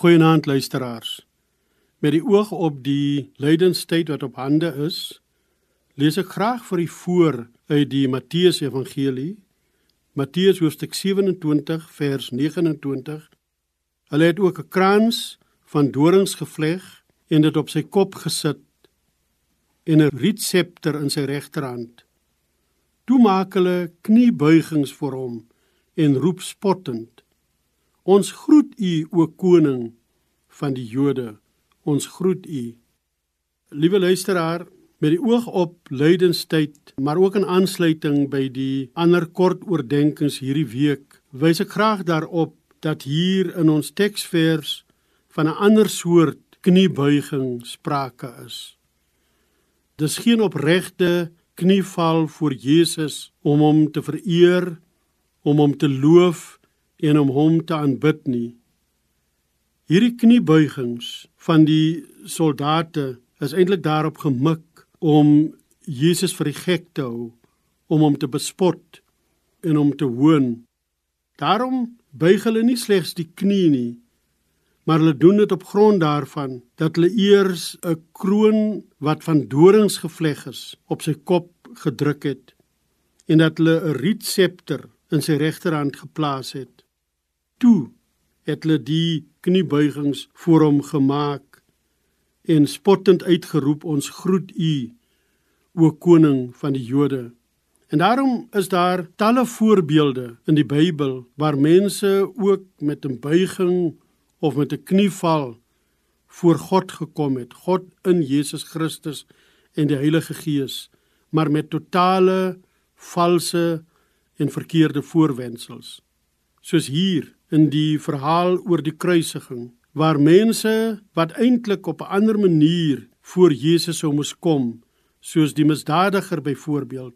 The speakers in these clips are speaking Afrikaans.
Goeienaand luisteraars. Met die oog op die lydenstyd wat op hande is, lees ek graag vir u voor uit die Matteus Evangelie, Matteus hoofstuk 27 vers 29. Hulle het ook 'n krans van dorings gevleg en dit op sy kop gesit en 'n rietsepter in sy regterhand. Toe maak hulle kniebuigings voor hom en roep spottend: Ons groet u o koning van die Jode. Ons groet u. Liewe luisteraar, met die oog op lydenstyd, maar ook in aansluiting by die ander kort oordeenkings hierdie week, wys ek graag daarop dat hier in ons teksvers van 'n ander soort kniebuiging sprake is. Dis geen opregte knieval voor Jesus om hom te vereer, om hom te loof en om hom te aanbid nie. Hierdie kniebuigings van die soldate is eintlik daarop gemik om Jesus vir die gek te hou, om hom te bespot en om te hoon. Daarom buig hulle nie slegs die knie nie, maar hulle doen dit op grond daarvan dat hulle eers 'n kroon wat van dorings gevleg is op sy kop gedruk het en dat hulle 'n rietsepter in sy regterhand geplaas het toe het hulle die kniebuigings voor hom gemaak en spottend uitgeroep ons groet u o koning van die Jode. En daarom is daar talle voorbeelde in die Bybel waar mense ook met 'n buiging of met 'n knieval voor God gekom het, God in Jesus Christus en die Heilige Gees, maar met totale valse en verkeerde voorwendsels. Soos hier in die verhaal oor die kruisiging waar mense wat eintlik op 'n ander manier voor Jesus sou moes kom soos die misdadiger byvoorbeeld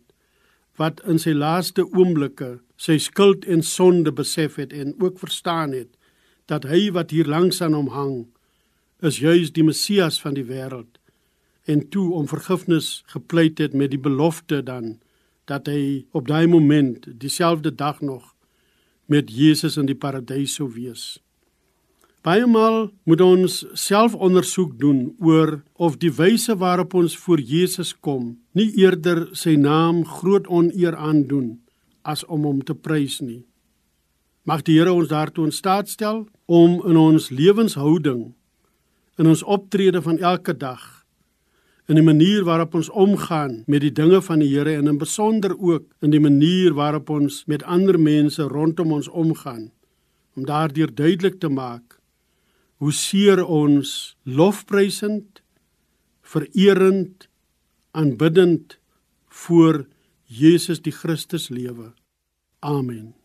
wat in sy laaste oomblikke sy skuld en sonde besef het en ook verstaan het dat hy wat hier langs aan hom hang is juis die Messias van die wêreld en toe om vergifnis gepleit het met die belofte dan dat hy op daai oomblik dieselfde dag nog met Jesus in die paradys sou wees. Baie maal moet ons self ondersoek doen oor of die wyse waarop ons voor Jesus kom nie eerder sy naam groot oneer aandoen as om hom te prys nie. Mag die Here ons daartoe in staat stel om in ons lewenshouding in ons optrede van elke dag in die manier waarop ons omgaan met die dinge van die Here en in besonder ook in die manier waarop ons met ander mense rondom ons omgaan om daardeur duidelik te maak hoe seer ons lofprysend vererend aanbiddend voor Jesus die Christus lewe. Amen.